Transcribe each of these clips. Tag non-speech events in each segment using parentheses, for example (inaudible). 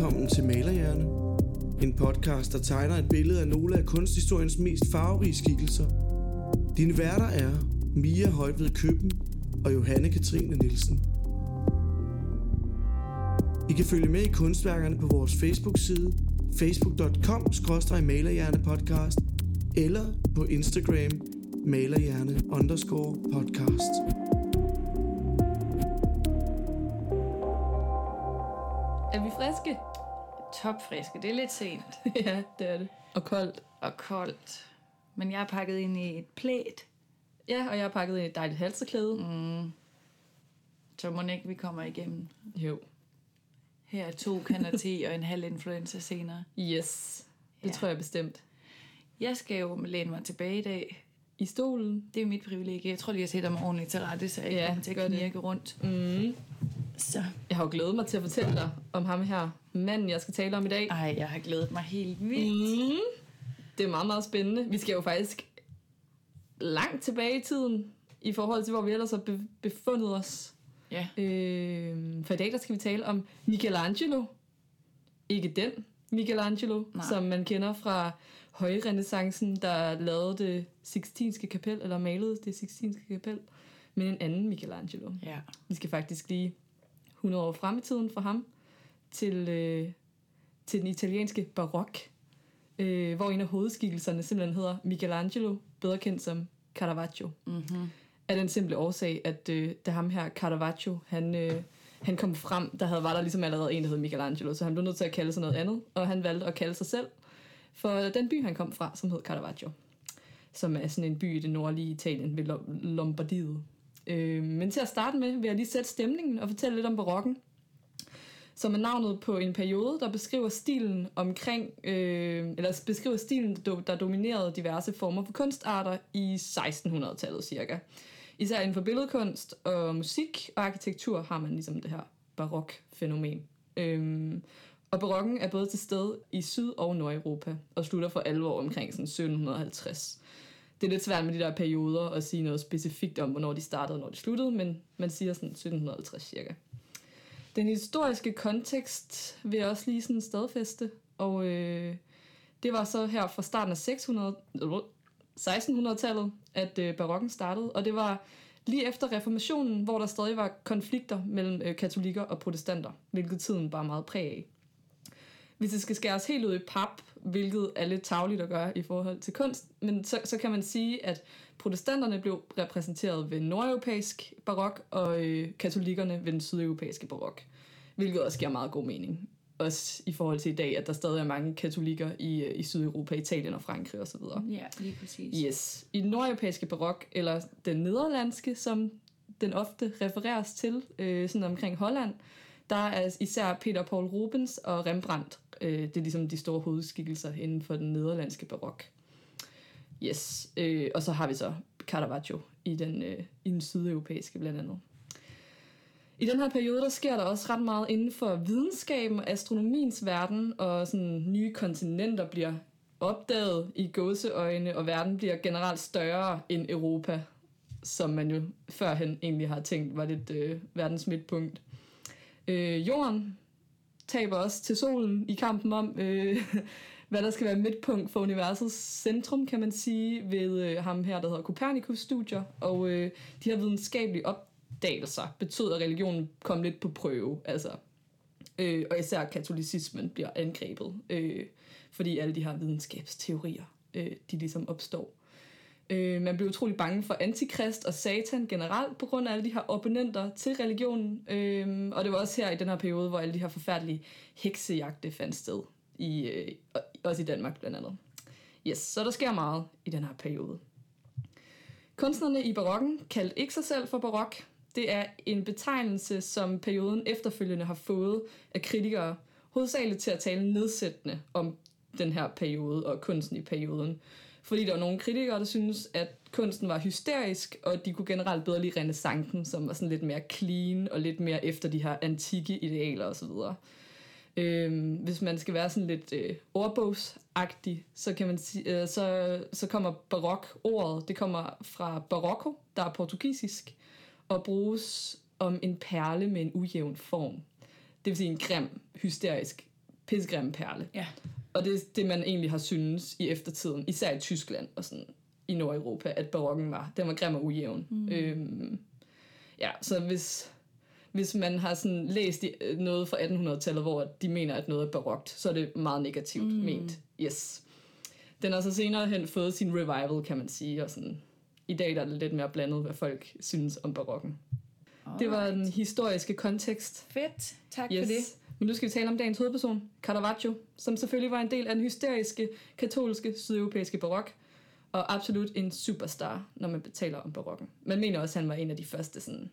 velkommen til Malerhjerne. En podcast, der tegner et billede af nogle af kunsthistoriens mest farverige skikkelser. Dine værter er Mia Højved Køben og Johanne Katrine Nielsen. I kan følge med i kunstværkerne på vores Facebook-side facebook.com-malerhjernepodcast eller på Instagram malerhjerne underscore podcast. Friske? Topfriske. Det er lidt sent (laughs) ja, det er det. Og koldt. og koldt. Men jeg er pakket ind i et plæt. Ja, og jeg har pakket ind i et dejligt halserklæde. Mm. Så må ikke vi kommer igennem. Jo. Her er to kander te og en halv influenza senere. Yes. Det Ja. tror jeg bestemt. Jeg skal jo læne mig tilbage i dag. I stolen. Det er mit privilegie. Jeg tror lige, jeg sætter mig ordentligt til rette, så jeg ikke Ja, kommer til gør at det. knirke rundt. Mm. Så. Jeg har jo glædet mig til at fortælle dig om ham her, manden, jeg skal tale om i dag. Ej, jeg har glædet mig helt vildt. Mm. Det er meget, meget spændende. Vi skal jo faktisk langt tilbage i tiden, i forhold til, hvor vi ellers har be- befundet os. Ja. Øh, for i dag der skal vi tale om Michelangelo. Ikke den Michelangelo, Nej. som man kender fra højrenaissancen, der lavede det Sixtinske kapel, eller malede det Sixtinske kapel, men en anden Michelangelo. Ja. Vi skal faktisk lige 100 år frem i tiden for ham, til, øh, til den italienske barok, øh, hvor en af hovedskikkelserne simpelthen hedder Michelangelo, bedre kendt som Caravaggio Mm-hmm. af den simple årsag, at øh, da ham her Caravaggio, han, øh, han kom frem, der havde, var der ligesom allerede en, der hed Michelangelo, så han blev nødt til at kalde sig noget andet, og han valgte at kalde sig selv for den by, han kom fra, som hed Caravaggio, som er sådan en by i det nordlige Italien ved Lo- Lombardiet. Øh, men til at starte med vil jeg lige sætte stemningen og fortælle lidt om barokken, som er navnet på en periode, der beskriver stilen omkring, øh, eller beskriver stilen, der dominerede diverse former for kunstarter i 1600-tallet cirka. Især inden for billedkunst og musik og arkitektur har man ligesom det her barok-fænomen. Øhm, og barokken er både til stede i Syd- og Nordeuropa, og slutter for alvor omkring sådan 1750. Det er lidt svært med de der perioder at sige noget specifikt om, hvornår de startede og hvornår de sluttede, men man siger sådan 1750 cirka. Den historiske kontekst vil jeg også lige sådan stadfæste, og øh, det var så her fra starten af 600, 1600-tallet, at øh, barokken startede, og det var lige efter reformationen, hvor der stadig var konflikter mellem øh, katolikker og protestanter, hvilket tiden bare meget præg af. Hvis det skal skæres helt ud i pap, hvilket er lidt tavligt at gøre i forhold til kunst, men så, så kan man sige, at protestanterne blev repræsenteret ved nordeuropæisk barok, og øh, katolikkerne ved den sydeuropæiske barok, hvilket også giver meget god mening. Også i forhold til i dag, at der stadig er mange katolikker i, øh, i Sydeuropa, Italien og Frankrig osv. Ja, lige præcis. Yes. I den nordeuropæiske barok, eller den nederlandske, som den ofte refereres til, øh, sådan omkring Holland, der er især Peter Paul Rubens og Rembrandt. Øh, det er ligesom de store hovedskikkelser inden for den nederlandske barok. Yes. Øh, og så har vi så Caravaggio i den, øh, i den sydeuropæiske blandt andet. I den her periode, der sker der også ret meget inden for videnskaben og astronomiens verden, og sådan nye kontinenter bliver opdaget i gåseøjne, og verden bliver generelt større end Europa, som man jo førhen egentlig har tænkt var lidt øh, verdens midtpunkt. Øh, jorden taber også til solen i kampen om, øh, (laughs) hvad der skal være midtpunkt for universets centrum, kan man sige, ved øh, ham her, der hedder Copernicus-studier, og øh, de her videnskabelige opdagelser betød, at religionen kom lidt på prøve, altså Øh, og især katolicismen bliver angrebet, øh, fordi alle de her videnskabsteorier, øh, de ligesom opstår. Øh, man blev utrolig bange for antikrist og satan generelt, på grund af alle de her opponenter til religionen. Øh, og det var også her i den her periode, hvor alle de her forfærdelige heksejagte fandt sted, i, øh, også i Danmark blandt andet. Yes, så der sker meget i den her periode. Kunstnerne i barokken kaldte ikke sig selv for barok. Det er en betegnelse, som perioden efterfølgende har fået af kritikere, hovedsageligt til at tale nedsættende om den her periode og kunsten i perioden. Fordi der var nogle kritikere, der synes, at kunsten var hysterisk, og de kunne generelt bedre lide renaissancen, som var sådan lidt mere clean og lidt mere efter de her antikke idealer osv. Øhm, hvis man skal være sådan lidt øh, ordbogsagtig, så kan man sige, øh, så, så kommer barok ordet, det kommer fra barocco, der er portugisisk, og bruges om en perle med en ujævn form. Det vil sige en grim, hysterisk pissegrim perle. Ja. Og det er det, man egentlig har synes i eftertiden, især i Tyskland og sådan i Nordeuropa, at barokken var, den var grim og ujævn. Mm. Øhm, ja, så hvis, hvis man har sådan læst øh, noget fra 1800-tallet, hvor de mener, at noget er barokt, så er det meget negativt mm. ment. Yes. Den har så senere hen fået sin revival, kan man sige, og sådan, i dag der er det lidt mere blandet, hvad folk synes om barokken. Det var den historiske kontekst. Fedt. Tak Yes. for det. Men nu skal vi tale om dagens hovedperson, Caravaggio, som selvfølgelig var en del af den hysteriske, katolske, sydeuropæiske barok, og absolut en superstar, når man taler om barokken. Man mener også, at han var en af de første sådan,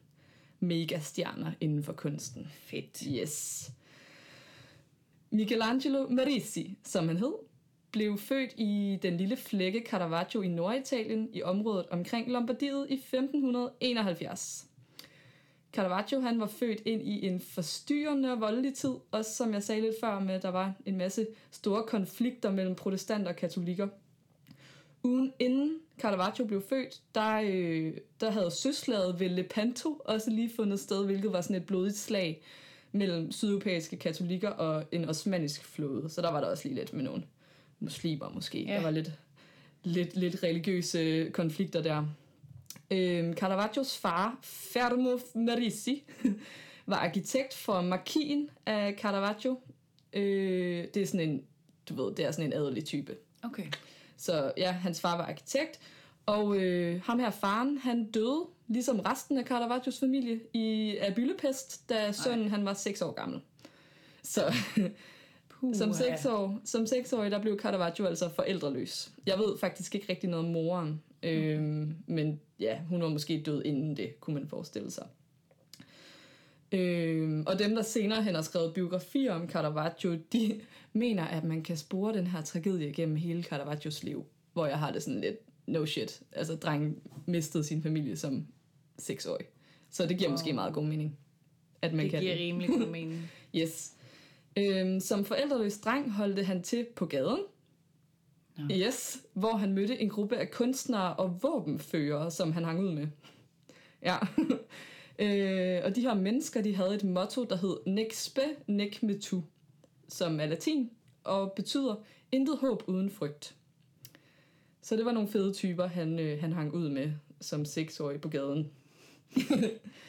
megastjerner inden for kunsten. Fedt. Yes. Michelangelo Merisi, som han hed, blev født i den lille flække Caravaggio i Norditalien i området omkring Lombardiet i 1571. Caravaggio han var født ind i en forstyrrende og voldelig tid, også som jeg sagde lidt før med, at der var en masse store konflikter mellem protestanter og katolikker. Ugen inden Caravaggio blev født, der, øh, der havde søslaget ved Lepanto også lige fundet sted, hvilket var sådan et blodigt slag mellem sydeuropæiske katolikker og en osmanisk flåde. Så der var der også lige lidt med nogle muslimer måske. Ja. Der var lidt, lidt, lidt religiøse konflikter der. Øhm, Caravaggios far, Fermo Merisi, (laughs) var arkitekt for markien af Caravaggio. Øh, det er sådan en, du ved, det er sådan en adelig type. Okay. Så ja, hans far var arkitekt, og øh, ham her faren, han døde, ligesom resten af Caravaggios familie, i, af byllepest, da sønnen han var 6 år gammel. Så Puh, som, seks år, som seksårig, der blev Caravaggio altså forældreløs. Jeg ved faktisk ikke rigtig noget om moren, øhm, men ja, hun var måske død inden det, kunne man forestille sig. Øhm, og dem, der senere hen har skrevet biografier om Caravaggio, de (laughs) mener, at man kan spore den her tragedie gennem hele Caravaggios liv, hvor jeg har det sådan lidt, no shit, altså drengen mistede sin familie som seksårig. Så det giver wow. måske meget god mening, at man Det kan giver rimelig god mening. (laughs) Yes. Øhm, som forældreløs dreng holdte han til på gaden. Nå. Yes, hvor han mødte en gruppe af kunstnere og våbenførere, som han hang ud med. Ja. (laughs) øh, og de her mennesker, de havde et motto, der hed Nec spe, nec metu, som er latin og betyder intet håb uden frygt. Så det var nogle fede typer, han, øh, han hang ud med som seksårig på gaden. (laughs)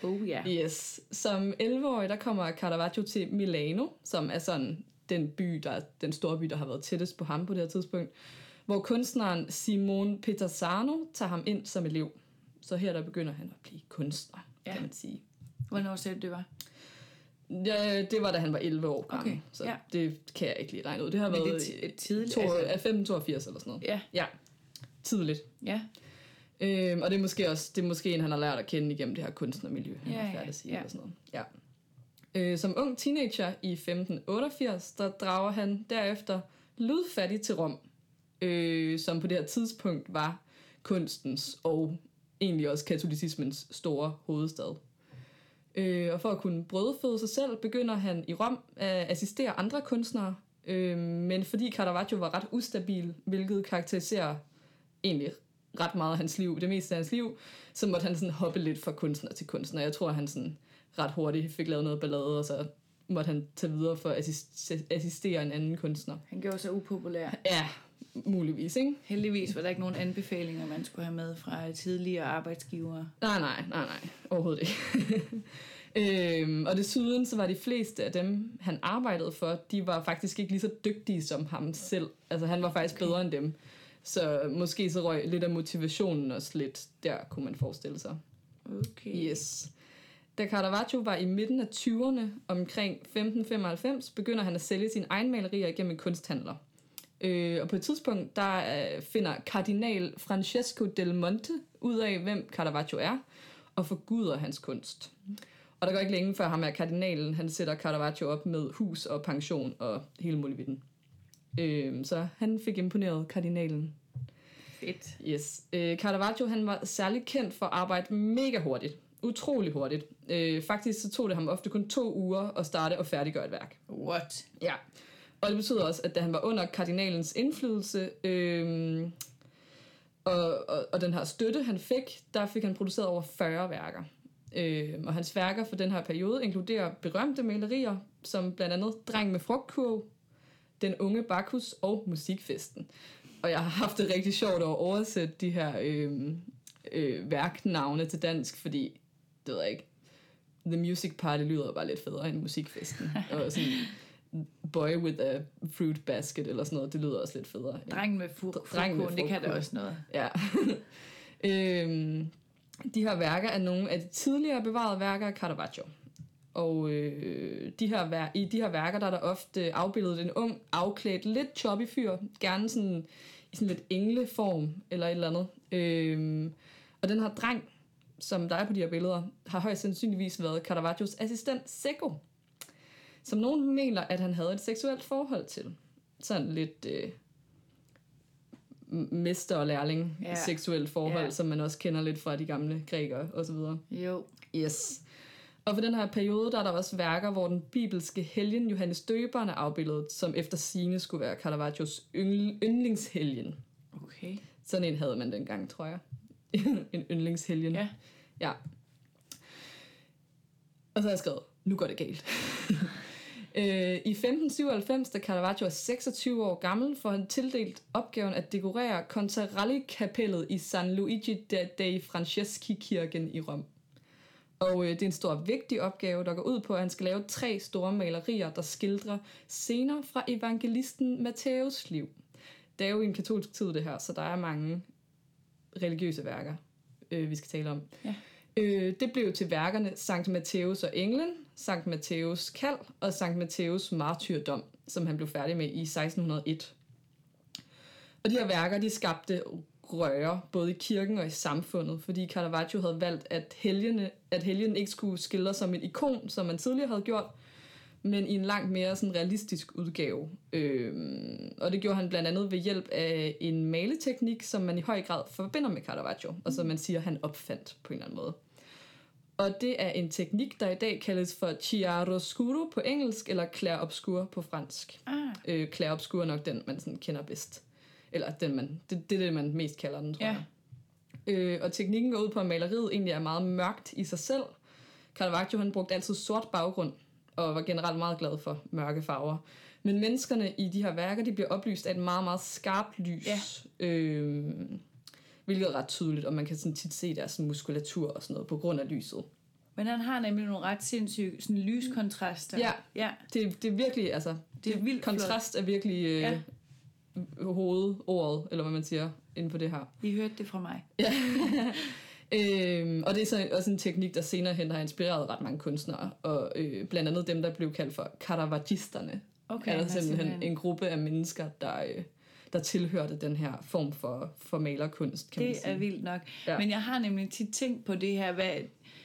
Oh ja. Yes. Som 11-årig, der kommer Caravaggio til Milano, som er sådan den by, der er den store by, der har været tættest på ham på det her tidspunkt, hvor kunstneren Simon Petazzano tager ham ind som elev. Så her der begynder han at blive kunstner, ja. Kan man sige. Hvornår sagde du, det var? Ja, det var da han var 11 år gammel, Okay, så ja. det kan jeg ikke lige regne ud. Det har Men det er været ti- tidligt, to, altså. altså... 1582 eller sådan noget. Ja. Ja, tidligt. Ja. Øhm, og det er måske også det er måske en, han har lært at kende igennem det her kunstnermiljø, han Ja, ja, færdig at sige, ja. eller sådan noget. Ja. Øh, som ung teenager i 1588, der drager han derefter lydfattig til Rom, øh, som på det her tidspunkt var kunstens og egentlig også katolicismens store hovedstad. Øh, og for at kunne brødføde sig selv, begynder han i Rom at assistere andre kunstnere, øh, men fordi Caravaggio var ret ustabil, hvilket karakteriserer egentlig ret meget af hans liv, det meste af hans liv, så måtte han sådan hoppe lidt fra kunstner til kunstner. Jeg tror, han sådan ret hurtigt fik lavet noget ballade, og så måtte han tage videre for at assist- assistere en anden kunstner. Han gjorde sig upopulær. Ja, muligvis, ikke? Heldigvis var der ikke nogen anbefalinger, man skulle have med fra tidligere arbejdsgivere. Nej, nej, nej, nej. Overhovedet ikke. (laughs) øhm, og desuden så var de fleste af dem, han arbejdede for, de var faktisk ikke lige så dygtige som ham selv. Altså han var faktisk okay. bedre end dem. Så måske så røg lidt af motivationen også lidt der, kunne man forestille sig. Okay. Yes. Da Caravaggio var i midten af 20'erne, omkring 1595, begynder han at sælge sine egne malerier gennem en kunsthandler. Øh, og på et tidspunkt, der øh, finder kardinal Francesco del Monte ud af, hvem Caravaggio er, og forguder hans kunst. Og der går ikke længe før ham her kardinalen, han sætter Caravaggio op med hus og pension og hele muligheden. Øh, så han fik imponeret kardinalen. Fedt. Yes. Øh, Caravaggio han var særlig kendt for at arbejde mega hurtigt. Utrolig hurtigt. Øh, faktisk så tog det ham ofte kun to uger at starte og færdiggøre et værk. What? Ja. Og det betyder også, at da han var under kardinalens indflydelse, øh, og, og, og den her støtte, han fik, der fik han produceret over 40 værker. Øh, og hans værker for den her periode inkluderer berømte malerier, som blandt andet Dreng med frugtkurv, Den unge Bacchus og Musikfesten. Og jeg har haft det rigtig sjovt at oversætte de her øh, øh, værknavne til dansk, fordi, det ved jeg ikke, The Music Party lyder bare lidt federe end Musikfesten. (laughs) og sådan Boy with a Fruit Basket eller sådan noget, det lyder også lidt federe. Drengen med med frugtkål, det kan da også noget. Ja. (laughs) øhm, de her værker er nogle af de tidligere bevarede værker af Caravaggio. Og øh, de her vær- i de her værker, der er der ofte afbildet en ung, afklædt, lidt choppy fyr. Gerne sådan i sådan lidt engleform eller et eller andet. Øhm, og den her dreng, som der er på de her billeder, har højst sandsynligvis været Caravaggios assistent Seco. Som nogen mener, at han havde et seksuelt forhold til. Sådan lidt... Øh, mester og lærling Ja. seksuelt forhold, Ja. som man også kender lidt fra de gamle grækere og så videre. Jo. Yes. Og for den her periode, der er der også værker, hvor den bibelske helgen Johannes Døberen er afbildet, som efter sine skulle være Caravaggios yndl- yndlingshelgen. Okay. Sådan en havde man dengang, tror jeg. (laughs) en yndlingshelgen. Ja. ja. Og så har jeg skrevet, nu går det galt. (laughs) Øh, I 1597, da Caravaggio er 26 år gammel, får han tildelt opgaven at dekorere Contarelli-kapellet i San Luigi de- dei Franceschi-kirken i Rom. Og øh, det er en stor vigtig opgave, der går ud på, at han skal lave tre store malerier, der skildrer scener fra evangelisten Matthæus liv. Det er jo i en katolsk tid, det her, så der er mange religiøse værker, øh, vi skal tale om. Ja. Øh, det blev til værkerne Sankt Matthæus og Englen, Sankt Matthæus kald og Sankt Matthæus martyrdom, som han blev færdig med i 1601. Og de her værker, de skabte røre, både i kirken og i samfundet, fordi Caravaggio havde valgt, at helgene, at helgen ikke skulle skildre som et ikon, som man tidligere havde gjort, men i en langt mere sådan realistisk udgave. Øhm, og det gjorde han blandt andet ved hjælp af en maleteknik, som man i høj grad forbinder med Caravaggio, og som man siger, han opfandt på en eller anden måde. Og det er en teknik, der i dag kaldes for chiaroscuro på engelsk, eller clair obscur på fransk. Ah, Øh, clair obscur er nok den, man sådan kender bedst. Eller den, man, det, det er det, man mest kalder den, tror Ja. jeg. Øh, og teknikken går ud på, at maleriet egentlig er meget mørkt i sig selv. Caravaggio han brugte altid sort baggrund, og var generelt meget glad for mørke farver. Men menneskerne i de her værker, de bliver oplyst af et meget, meget skarpt lys. Ja. Øh, hvilket er ret tydeligt, og man kan sådan tit se deres muskulatur og sådan noget på grund af lyset. men han har nemlig nogle ret sindssyge sådan lyskontraster. Ja. ja. Det, det er virkelig, altså, Det er vildt kontrast er virkelig øh, Ja. hovedordet, eller hvad man siger, inden for det her. I hørte det fra mig. (laughs) Øhm, og det er så også en teknik, der senere hen har inspireret ret mange kunstnere, og øh, blandt andet dem, der blev kaldt for Caravagisterne. Okay, er der men simpelthen simpelthen- en gruppe af mennesker, der, øh, der tilhørte den her form for, for malerkunst, kan man Det sige. er vildt nok. Ja. Men jeg har nemlig tit tænkt på det her, hvad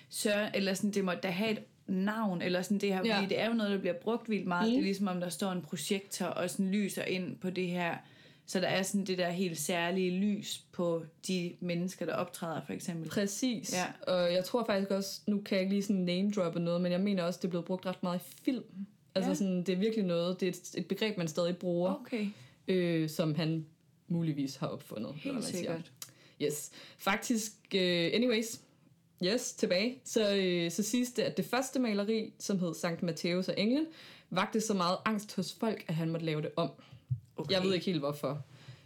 Søren, eller sådan, det må da have et navn, eller sådan det her, Ja. fordi det er jo noget, der bliver brugt vildt meget. Mm. Ligesom om, der står en projektor og sådan lyser ind på det her, så der er sådan det der helt særlige lys på de mennesker, der optræder, for eksempel. Præcis. Ja. Og jeg tror faktisk også, nu kan jeg ikke lige sådan name droppe noget, men jeg mener også, det er blevet brugt ret meget i film. Altså Ja. sådan, det er virkelig noget, det er et, et begreb, man stadig bruger, Okay, øh, som han muligvis har opfundet. helt man siger. sikkert. Yes. Faktisk, uh, anyways, yes, tilbage. Så, øh, så siges det, at det første maleri, som hed Sankt Matthæus og Englen, vagte så meget angst hos folk, at han måtte lave det om. Okay. Jeg ved ikke helt hvorfor.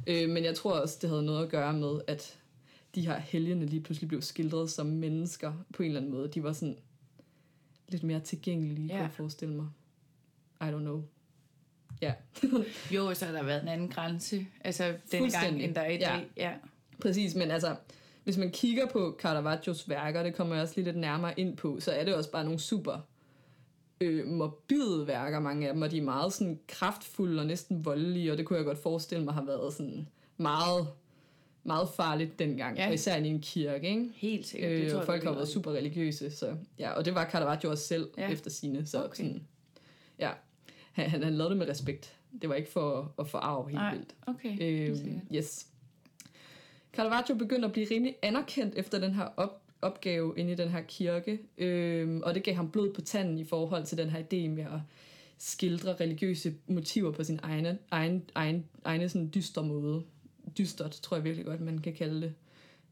Øh, men jeg tror også, det havde noget at gøre med, at de her helgene lige pludselig blev skildret som mennesker på en eller anden måde. De var sådan lidt mere tilgængelige, ja. kan Ja. jeg forestille mig. I don't know. Ja, (laughs) Jo, så har der været en anden grænse, altså dengang, Fuldstændig. end der er i Ja. Ja. præcis. Men altså, hvis man kigger på Caravaggios værker, det kommer jeg også lige lidt nærmere ind på, så er det også bare nogle super øh, morbide værker, mange af dem, og de er meget sådan kraftfulde og næsten voldelige, og det kunne jeg godt forestille mig har været sådan meget, meget farligt dengang, Ja. og især i en kirke, ikke? Helt sikkert. det Øh, tror og jeg, folk har været super religiøse, så ja, og det var Caravaggio også selv ja. Efter sine, så Okay. sådan, ja, han, han, han lavede det med respekt. Det var ikke for at forarve helt Nej, vildt. okay. Øh, yes. Caravaggio begyndte at blive rimelig anerkendt efter den her op, opgave inde i den her kirke, øh, og det gav ham blod på tanden i forhold til den her idé med at skildre religiøse motiver på sin egne, egen, egen, egne sådan dyster måde. Dystert, tror jeg virkelig godt, man kan kalde det.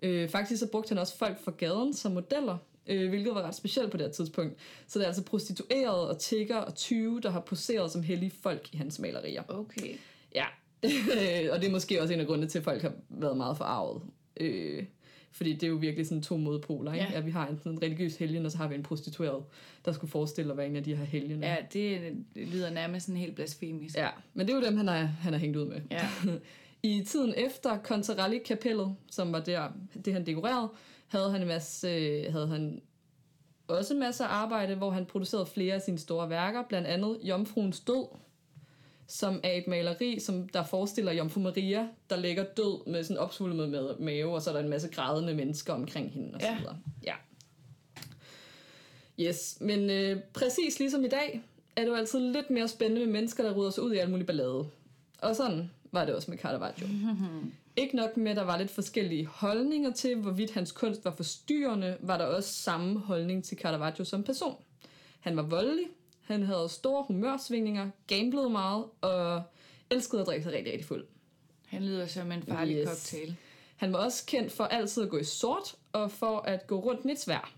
Øh, faktisk så brugte han også folk fra gaden som modeller, øh, hvilket var ret specielt på det her tidspunkt. Så det er altså prostituerede og tigger og tyve, der har poseret som hellige folk i hans malerier. Okay. Ja, (laughs) og det er måske også en af grundene til, at folk har været meget forarvet. Øh, fordi det er jo virkelig sådan to modpoler, ikke? Ja. At vi har en, sådan en religiøs helgen, og så har vi en prostitueret, der skulle forestille at være en af de her helgener. Ja, det, lyder nærmest sådan helt blasfemisk. ja. Men det er jo dem, han har, han har hængt ud med. Ja. (laughs) I tiden efter Contarelli-kapellet, som var der, det han dekorerede, havde han, en masse, havde han også masser af arbejde, hvor han producerede flere af sine store værker, blandt andet Jomfruens Død, som er et maleri, som der forestiller Jomfru Maria, der ligger død med sådan opsvulmet med mave, og så er der en masse grædende mennesker omkring hende og så Ja. videre. Ja. Yes, men øh, præcis ligesom i dag, er det jo altid lidt mere spændende med mennesker, der rydder sig ud i alt muligt ballade. Og sådan var det også med Caravaggio. (laughs) Ikke nok med, at der var lidt forskellige holdninger til, hvorvidt hans kunst var forstyrrende, var der også samme holdning til Caravaggio som person. Han var voldelig, han havde store humørsvingninger, gamblede meget og elskede at drikke sig rigtig, rigtig fuld. Han lyder som en farlig Yes. cocktail. Han var også kendt for altid at gå i sort og for at gå rundt med et svær.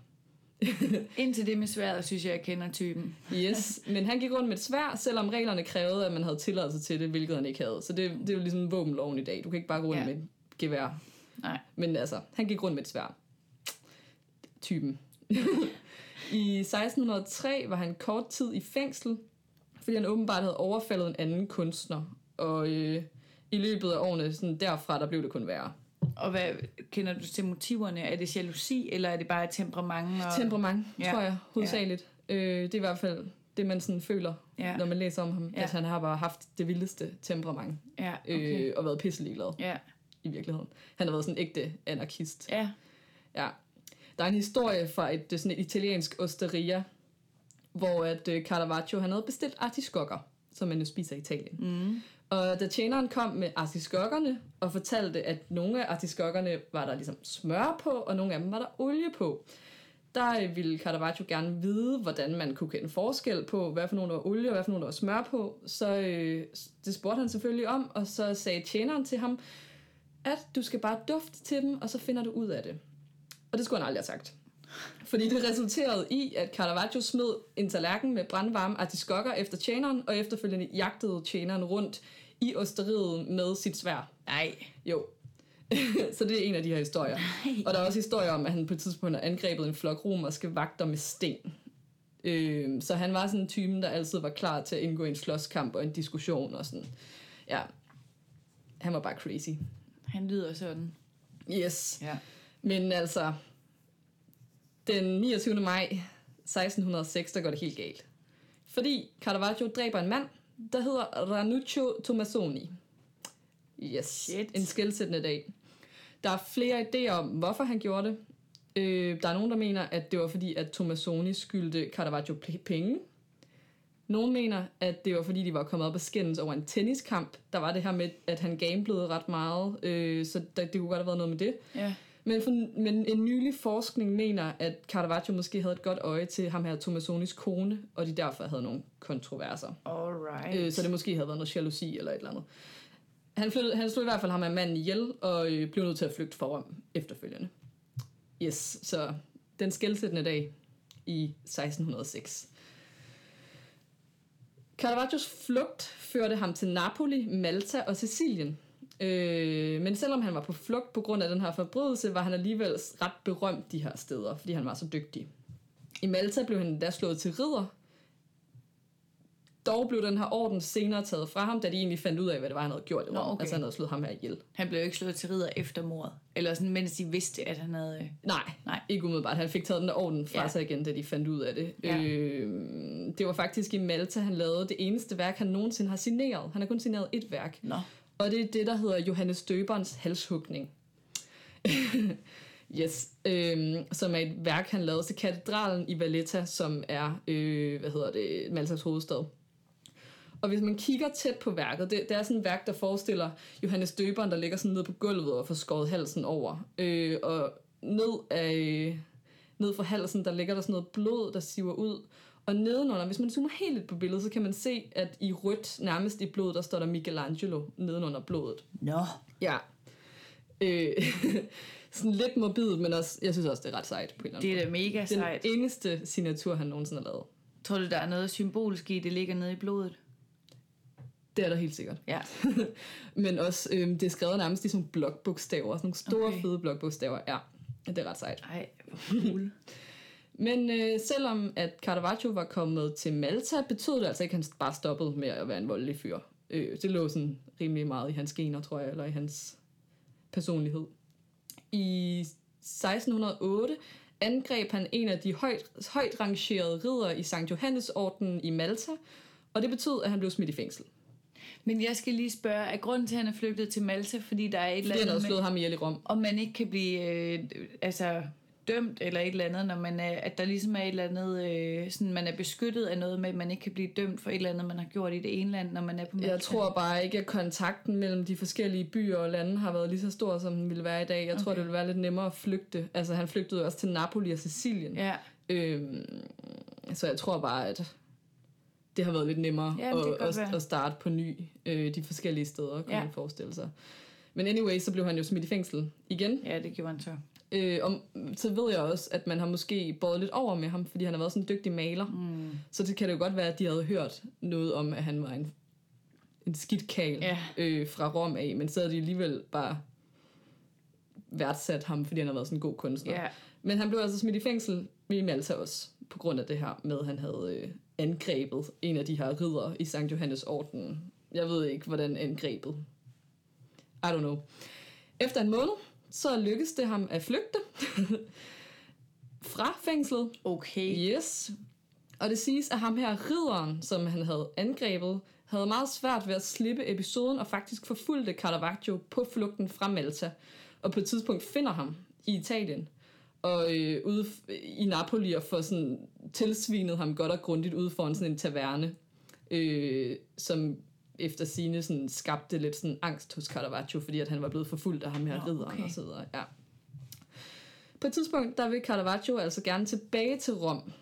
(laughs) Indtil det med sværet, synes jeg, jeg kender typen. Yes, men han gik rundt med et svær, selvom reglerne krævede, at man havde tilladelse til det, hvilket han ikke havde. Så det, det er jo ligesom våbenloven i dag. Du kan ikke bare gå rundt Ja. med et gevær. Nej. Men altså, han gik rundt med et svær. Typen. (laughs) I 1603 var han kort tid i fængsel, fordi han åbenbart havde overfaldet en anden kunstner. Og øh, i løbet af årene sådan derfra, der blev det kun værre. Og hvad kender du til motiverne? Er det jalousi, eller er det bare temperament? Og... Temperament, Ja. tror jeg, hovedsageligt. Ja. Øh, det er i hvert fald det, man sådan føler, Ja. når man læser om ham. Ja. Ja. At han har bare haft det vildeste temperament. Ja, okay. Øh, og været pisselig glad Ja, i virkeligheden. Han har været sådan en ægte anarkist. ja. Ja. Der er en historie fra et, er sådan et italiensk osteria, hvor at øh, Caravaggio han havde bestilt artiskokker, som man jo spiser i Italien. Mm. Og da tjeneren kom med artiskokkerne og fortalte, at nogle af artiskokkerne var der ligesom smør på, og nogle af dem var der olie på, der øh, ville Caravaggio gerne vide, hvordan man kunne kende forskel på, hvad for nogle der var olie og hvad for nogle der var smør på. Så øh, det spurgte han selvfølgelig om, og så sagde tjeneren til ham, at du skal bare dufte til dem, og så finder du ud af det. Og det skulle han aldrig have sagt. Fordi det resulterede i, at Caravaggio smed en tallerken med brandvarme artiskokker efter tjeneren, og efterfølgende jagtede tjeneren rundt i osteriet med sit svær. Nej. Jo. (laughs) så det er en af de her historier. Nej. Og der er også historier om, at han på et tidspunkt har angrebet en flok romerske vagter med sten. Øh, så han var sådan en type, der altid var klar til at indgå i en slåskamp og en diskussion og sådan. Ja, han var bare crazy. Han lyder sådan. Yes. Ja. Men altså, den 29. maj 1606, der går det helt galt. Fordi Caravaggio dræber en mand, der hedder Ranuccio Tomassoni. Yes, Shit. en skældsættende dag. Der er flere idéer om, hvorfor han gjorde det. Øh, der er nogen, der mener, at det var fordi, at Tomassoni skyldte Caravaggio penge. Nogle mener, at det var fordi, de var kommet op og skændes over en tenniskamp. Der var det her med, at han gamblede ret meget, øh, så der, det kunne godt have været noget med det. Ja. Men, for, men en nylig forskning mener, at Caravaggio måske havde et godt øje til ham her Tomassonis kone, og de derfor havde nogle kontroverser. Alright. Øh, så det måske havde været noget jalousi eller et eller andet. Han, flyttede, han slog i hvert fald ham af manden ihjel, og øh, blev nødt til at flygte for Rom efterfølgende. Yes, så den skældsættende dag i 1606. Caravaggios flugt førte ham til Napoli, Malta og Sicilien. Øh, men selvom han var på flugt på grund af den her forbrydelse, var han alligevel ret berømt de her steder, fordi han var så dygtig. I Malta blev han da slået til ridder. Dog blev den her orden senere taget fra ham, da de egentlig fandt ud af, hvad det var, han havde gjort i Nå, Rom. okay. Altså han havde slået ham her ihjel. Han blev ikke slået til ridder efter mordet. Eller sådan, mens de vidste, at han havde... øh, Nej, Nej. ikke umiddelbart. Han fik taget den der orden fra ja. sig igen, da de fandt ud af det. Ja. Øh, det var faktisk i Malta, han lavede det eneste værk, han nogensinde har signeret. Han har kun signeret et værk. Nå. Og det er det, der hedder Johannes Døberens halshugning. (laughs) yes, øhm, som er et værk, han lavede til katedralen i Valletta, som er, øh, hvad hedder det, Maltas hovedstad. Og hvis man kigger tæt på værket, det, det er sådan et værk, der forestiller Johannes Døberen, der ligger sådan nede på gulvet og får skåret halsen over. Øh, og ned, af, øh, ned fra halsen, der ligger der sådan noget blod, der siver ud. Og nedenunder, hvis man zoomer helt lidt på billedet, så kan man se, at i rødt, nærmest i blod, der står der Michelangelo nedenunder blodet. Nå. Ja. Øh, (laughs) sådan lidt morbid, men også, jeg synes også, det er ret sejt på en eller anden Det er da mega sejt. Den eneste signatur, han nogensinde har lavet. Tror du, der er noget symbolisk i, det ligger nede i blodet? Det er der helt sikkert. Ja. (laughs) Men også, øh, det er skrevet nærmest i sådan nogle blokbogstaver, sådan nogle store, okay. fede blokbogstaver. Ja, det er ret sejt. Ej, hvor cool. (laughs) Men øh, selvom at Caravaggio var kommet til Malta, betød det altså ikke, at han bare stoppede med at være en voldelig fyr. Øh, det lå sådan rimelig meget i hans gener, tror jeg, eller i hans personlighed. I 1608 angreb han en af de højt, højt rangerede ridere i Sankt Johannesordenen i Malta, og det betød, at han blev smidt i fængsel. Men jeg skal lige spørge, er grunden til, at han er flygtet til Malta, fordi der er et eller Fordi han havde andet med, slået ham ihjel i Rom. om man ikke kan blive øh, altså, dømt eller et eller andet, når man er, at der ligesom er et eller andet, øh, sådan, man er beskyttet af noget med, at man ikke kan blive dømt for et eller andet, man har gjort i det ene land, når man er på Malta. Jeg tror bare ikke, at kontakten mellem de forskellige byer og lande har været lige så stor, som den ville være i dag. Jeg okay. tror, det ville være lidt nemmere at flygte. Altså, han flygtede også til Napoli og Sicilien. Ja, Øhm, så jeg tror bare, at det har været lidt nemmere Ja, at, at, at starte på ny øh, de forskellige steder, kan ja. man forestille sig. Men anyway, så blev han jo smidt i fængsel igen. ja, det gjorde han så. Øh, og så ved jeg også, at man har måske båret lidt over med ham, fordi han har været sådan en dygtig maler. Mm. Så det kan det jo godt være, at de havde hørt noget om, at han var en, en skidt kal Ja. øh, fra Rom af, men så havde de alligevel bare værdsat ham, fordi han har været sådan en god kunstner. Ja, Men han blev altså smidt i fængsel i Malta også, på grund af det her med, at han havde øh, angrebet en af de her ridder i Sankt Johannes orden. Jeg ved ikke, hvordan angrebet. I don't know. Efter en måned, så lykkedes det ham at flygte (laughs) fra fængslet. okay. Yes. Og det siges, at ham her ridderen, som han havde angrebet, havde meget svært ved at slippe episoden og faktisk forfulgte Caravaggio på flugten fra Malta. Og på et tidspunkt finder ham i Italien. Og øh, ude i Napoli og får sådan tilsvinet ham godt og grundigt ude foran sådan en taverne, øh, som efter sine sådan skabte lidt sådan angst hos Caravaggio, fordi at han var blevet forfulgt af ham her Nå, ridderen okay. og så videre. Ja. På et tidspunkt, der vil Caravaggio altså gerne tilbage til Rom.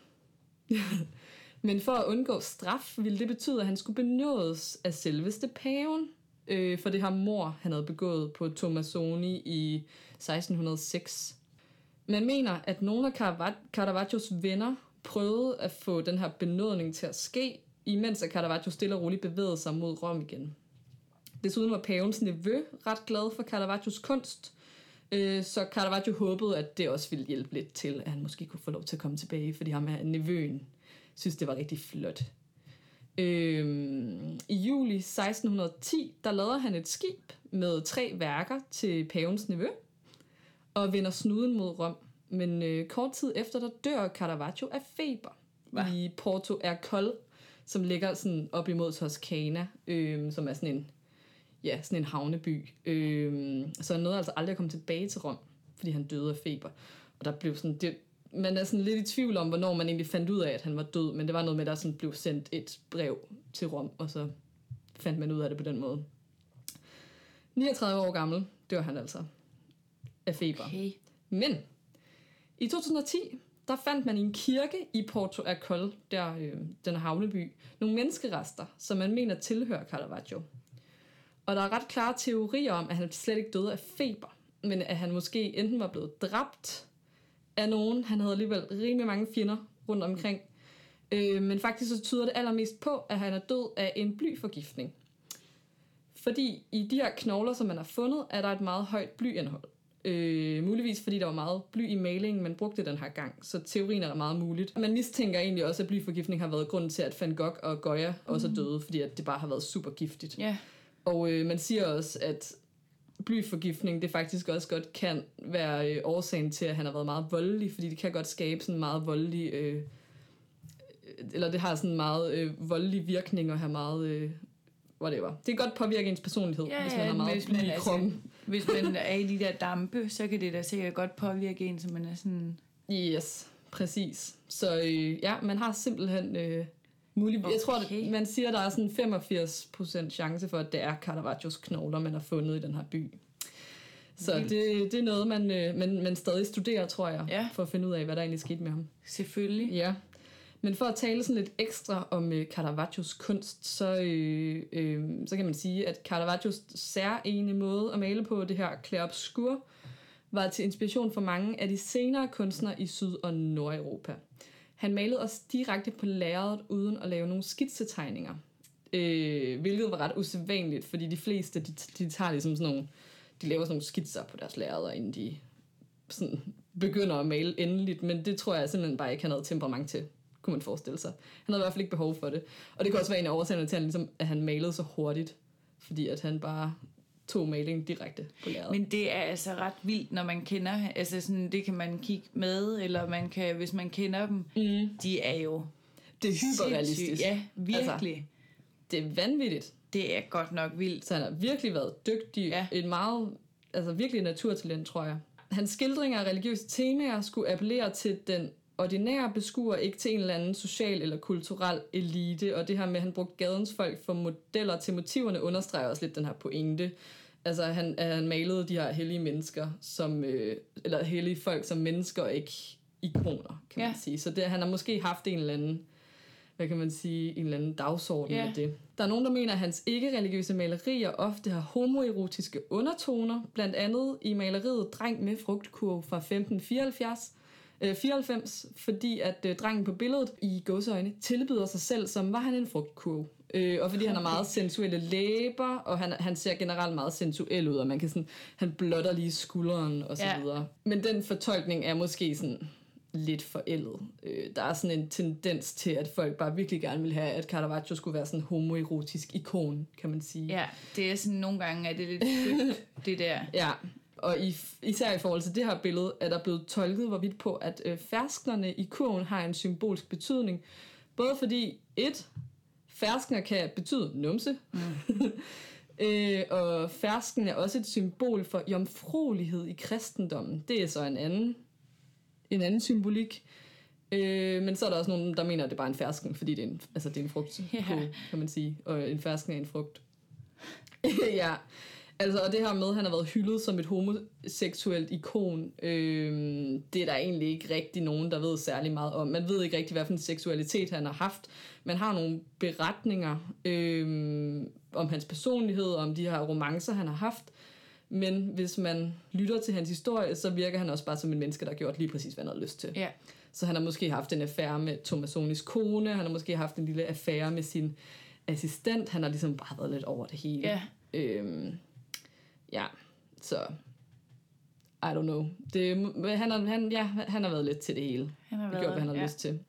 (laughs) Men for at undgå straf, ville det betyde, at han skulle benådes af selveste paven øh, for det her mor, han havde begået på Tomasoni i 1606. Man mener, at nogle af Carava- Caravaggios venner prøvede at få den her benådning til at ske, imens at Caravaggio stille og roligt bevægede sig mod Rom igen. Desuden var pavens nevø ret glad for Caravaggios kunst, øh, så Caravaggio håbede, at det også ville hjælpe lidt til, at han måske kunne få lov til at komme tilbage, fordi ham her nevøen synes, det var rigtig flot. Øhm, I juli 1610, der lavede han et skib med tre værker til pavens nevø, og vender snuden mod Rom. Men øh, kort tid efter, der dør Caravaggio af feber Hva? i Porto Ercole, som ligger sådan op imod Toscana, øh, som er sådan en, ja, sådan en havneby. Øh, så han nåede altså aldrig at komme tilbage til Rom, fordi han døde af feber. Og der blev sådan, det, man er sådan lidt i tvivl om, hvornår man egentlig fandt ud af, at han var død, men det var noget med, at der sådan blev sendt et brev til Rom, og så fandt man ud af det på den måde. 39 år gammel dør han altså af feber. Okay. Men i 2010, der fandt man i en kirke i Porto Acol, der øh, den havneby, nogle menneskerester, som man mener tilhører Caravaggio. Og der er ret klare teorier om, at han slet ikke døde af feber, men at han måske enten var blevet dræbt af nogen. Han havde alligevel rimelig mange fjender rundt omkring. Øh, men faktisk så tyder det allermest på, at han er død af en blyforgiftning. Fordi i de her knogler, som man har fundet, er der et meget højt blyindhold. Øh, muligvis fordi der var meget bly i malingen, man brugte den her gang. Så teorien er meget muligt. Man mistænker egentlig også, at blyforgiftning har været grunden til, at Van Gogh og Goya også er døde, fordi at det bare har været super giftigt. Ja, Og øh, man siger også, at blyforgiftning, det faktisk også godt kan være øh, årsagen til, at han har været meget voldelig, fordi det kan godt skabe sådan meget voldelig, øh, eller det har sådan meget øh, voldelig virkning og have meget, øh, whatever. Det kan godt påvirke ens personlighed, Ja, hvis ja, man har meget bly i kroppen. Hvis man er i de der dampe, så kan det da sikkert godt påvirke en, så man er sådan... Yes, præcis. Så øh, ja, man har simpelthen øh, mulig... Okay. Jeg tror, at man siger, at der er sådan 85% chance for, at det er Caravaggios knogler, man har fundet i den her by. Så det, det er noget, man, øh, man, man stadig studerer, tror jeg, Ja. for at finde ud af, hvad der egentlig skete med ham. Selvfølgelig. Ja. Men for at tale sådan lidt ekstra om øh, Caravaggios kunst, så, øh, øh, så kan man sige, at Caravaggios særlige måde at male på, det her clair var til inspiration for mange af de senere kunstnere i Syd- og Nordeuropa. Han malede også direkte på lærredet uden at lave nogle skitsetegninger. Øh, hvilket var ret usædvanligt, fordi de fleste, de, de tager ligesom sådan nogle, de laver sådan nogle skitser på deres lærreder, inden de sådan begynder at male endeligt, men det tror jeg simpelthen bare ikke, han havde temperament til, kunne man forestille sig. Han havde i hvert fald ikke behov for det. Og det kan også være en af årsagerne til, at han, ligesom, at han malede så hurtigt, fordi at han bare tog maling direkte på lærredet. Men det er altså ret vildt, når man kender, altså sådan, det kan man kigge med, eller man kan, hvis man kender dem, mm. de er jo det er hyperrealistisk. Ja, virkelig. Altså, det er vanvittigt. Det er godt nok vildt. Så han har virkelig været dygtig. Ja. Et meget, altså virkelig naturtalent, tror jeg. Hans skildringer af religiøse temaer skulle appellere til den ordinære beskuer, ikke til en eller anden social eller kulturel elite, og det her med, at han brugte gadens folk for modeller til motiverne, understreger også lidt den her pointe. Altså, han, han malede de her hellige mennesker, som, øh, eller hellige folk som mennesker, ikke ikoner, kan ja. man sige. Så det, han har måske haft en eller anden hvad kan man sige, en eller anden dagsorden yeah. med det. Der er nogen, der mener, at hans ikke-religiøse malerier ofte har homoerotiske undertoner, blandt andet i maleriet Dreng med frugtkurv fra 1574, 94, øh, fordi at øh, drengen på billedet i gåseøjne tilbyder sig selv, som var han en frugtkurv. Øh, og fordi okay. han har meget sensuelle læber, og han, han ser generelt meget sensuel ud, og man kan sådan, han blotter lige skulderen og så yeah. videre. Men den fortolkning er måske sådan lidt forældet. Øh, der er sådan en tendens til, at folk bare virkelig gerne vil have, at Caravaggio skulle være sådan en homoerotisk ikon, kan man sige. Ja, det er sådan nogle gange, at det er lidt (laughs) det der. Ja, og i, især i forhold til det her billede, er der blevet tolket hvorvidt på, at øh, fersknerne i kurven har en symbolsk betydning. Både fordi, et, ferskner kan betyde numse, mm. (laughs) øh, og fersken er også et symbol for jomfruelighed i kristendommen. Det er så en anden en anden symbolik. Øh, men så er der også nogen, der mener, at det er bare en fersken, fordi det er en, altså det er en frugt, yeah. kan man sige. Og en fersken er en frugt. (laughs) ja, altså og det her med, at han har været hyldet som et homoseksuelt ikon, øh, det er der egentlig ikke rigtig nogen, der ved særlig meget om. Man ved ikke rigtig, hvad for en seksualitet han har haft. Man har nogle beretninger øh, om hans personlighed, om de her romancer, han har haft. Men hvis man lytter til hans historie, så virker han også bare som en menneske, der har gjort lige præcis, hvad han havde lyst til. Ja. Så han har måske haft en affære med Thomasonis kone, han har måske haft en lille affære med sin assistent, han har ligesom bare været lidt over det hele. Ja. Øhm, ja, så I don't know. Det, han, har, han, ja, han har været lidt til det hele. Han har været, gjort, hvad han har ja. lyst til.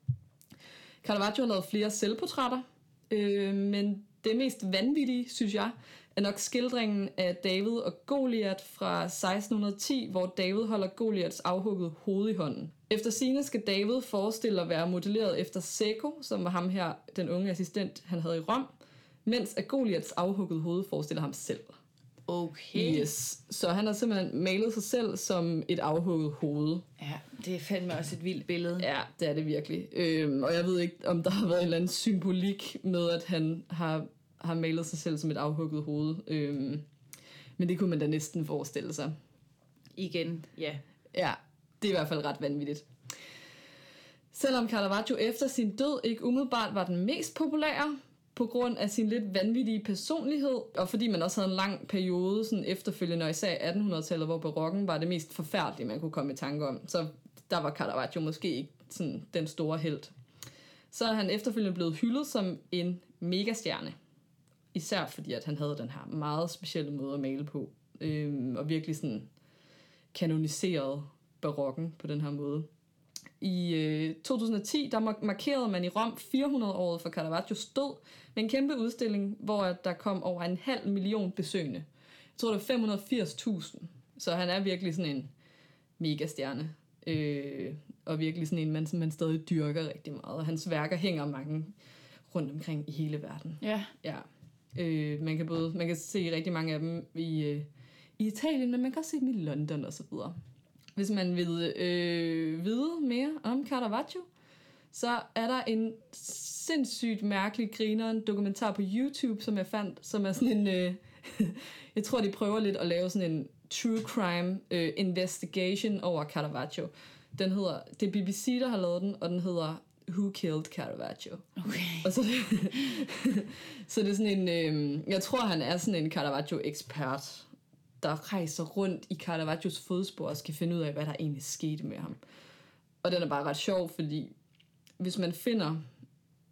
Caravaggio har lavet flere selvportrætter, øh, men det mest vanvittige, synes jeg, er nok skildringen af David og Goliat fra 1610, hvor David holder Goliats afhugget hoved i hånden. Efter sine skal David forestille at være modelleret efter Seco, som var ham her, den unge assistent, han havde i Rom, mens at Goliats afhugget hoved forestiller ham selv. Okay. Yes. Så han har simpelthen malet sig selv som et afhugget hoved. Ja, det er fandme også et vildt billede. Ja, det er det virkelig. Øhm, og jeg ved ikke, om der har været en eller anden symbolik med, at han har har malet sig selv som et afhugget hoved. Øhm, men det kunne man da næsten forestille sig. Igen, ja. Ja, det er i hvert fald ret vanvittigt. Selvom Caravaggio efter sin død ikke umiddelbart var den mest populære, på grund af sin lidt vanvittige personlighed, og fordi man også havde en lang periode sådan efterfølgende, og især 1800-tallet, hvor barokken var det mest forfærdelige, man kunne komme i tanke om. Så der var Caravaggio måske ikke sådan den store held. Så er han efterfølgende blevet hyldet som en megastjerne. Især fordi, at han havde den her meget specielle måde at male på. Øhm, og virkelig sådan kanoniseret barokken på den her måde. I øh, 2010, der markerede man i Rom 400-året for Caravaggios død med en kæmpe udstilling, hvor der kom over en halv million besøgende. Jeg tror, det er 580.000. Så han er virkelig sådan en megastjerne. Øh, og virkelig sådan en mand, som man stadig dyrker rigtig meget. Og hans værker hænger mange rundt omkring i hele verden. Ja. Ja. Øh, man kan både man kan se rigtig mange af dem i, øh, i Italien, men man kan også se dem i London og så videre. Hvis man vil øh, vide mere om Caravaggio, så er der en sindssygt mærkelig griner dokumentar på YouTube, som jeg fandt, som er sådan en... Øh, (laughs) jeg tror, de prøver lidt at lave sådan en true crime øh, investigation over Caravaggio. Den hedder, det er BBC, der har lavet den, og den hedder Who Killed Caravaggio? Okay. Og så, (laughs) så det er sådan en, øh, jeg tror han er sådan en Caravaggio-ekspert, der rejser rundt i Caravaggios fodspor og skal finde ud af, hvad der egentlig skete med ham. Og den er bare ret sjov, fordi hvis man finder,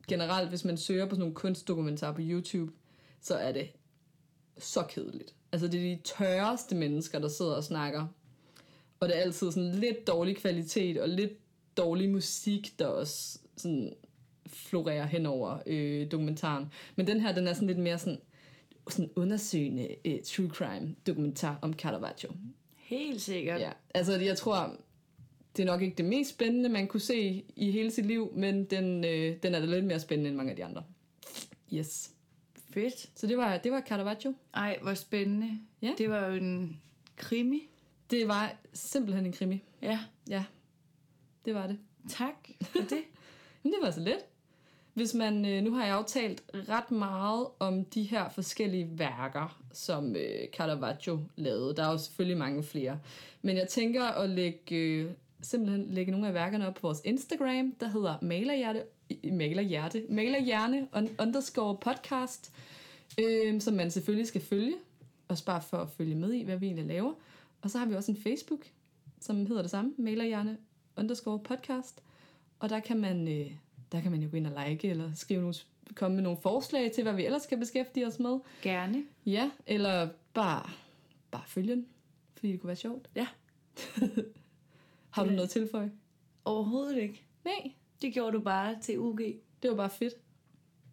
generelt hvis man søger på sådan nogle kunstdokumentarer på YouTube, så er det så kedeligt. Altså det er de tørreste mennesker, der sidder og snakker. Og det er altid sådan lidt dårlig kvalitet og lidt dårlig musik, der også sådan florerer hen over øh, dokumentaren. Men den her, den er sådan lidt mere sådan, sådan undersøgende øh, true crime dokumentar om Caravaggio. Helt sikkert. Ja, altså jeg tror, det er nok ikke det mest spændende, man kunne se i hele sit liv, men den, øh, den er da lidt mere spændende end mange af de andre. Yes. Fedt. Så det var, det var Caravaggio. Ej, hvor spændende. Ja. Det var jo en krimi. Det var simpelthen en krimi. Ja. Ja, det var det. Tak for det. (laughs) Men det var så let. Hvis man, øh, nu har jeg jo talt ret meget om de her forskellige værker, som øh, Caravaggio lavede. Der er jo selvfølgelig mange flere. Men jeg tænker at lægge, øh, simpelthen lægge nogle af værkerne op på vores Instagram, der hedder malerhjerte, malerhjerte, malerhjerne underscore podcast, øh, som man selvfølgelig skal følge, også bare for at følge med i, hvad vi egentlig laver. Og så har vi også en Facebook, som hedder det samme, malerhjerne underscore podcast. Og der kan man, øh, der kan man jo gå ind og like, eller skrive nogle, komme med nogle forslag til, hvad vi ellers kan beskæftige os med. Gerne. Ja, eller bare, bare følge den, fordi det kunne være sjovt. Ja. (laughs) Har du noget tilføje? Overhovedet ikke. Nej, Det gjorde du bare til UG. det var bare fedt.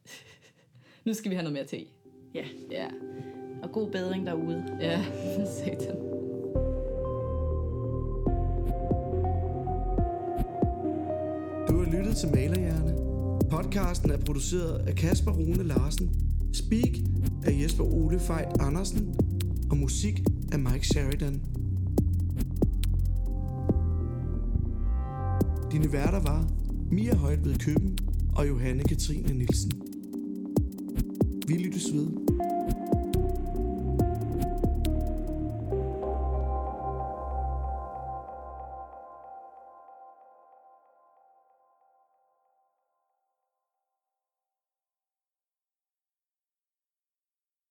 (laughs) nu skal vi have noget mere te. Ja. Ja, Og god bedring derude. ja, (laughs) satan. Har lyttet til Malerhjerne. Podcasten er produceret af Kasper Rune Larsen. Speak af Jesper Ole Fejt Andersen. Og musik af Mike Sheridan. Dine værter var Mia Højt ved Køben og Johanne Katrine Nielsen. Vi lyttes ved.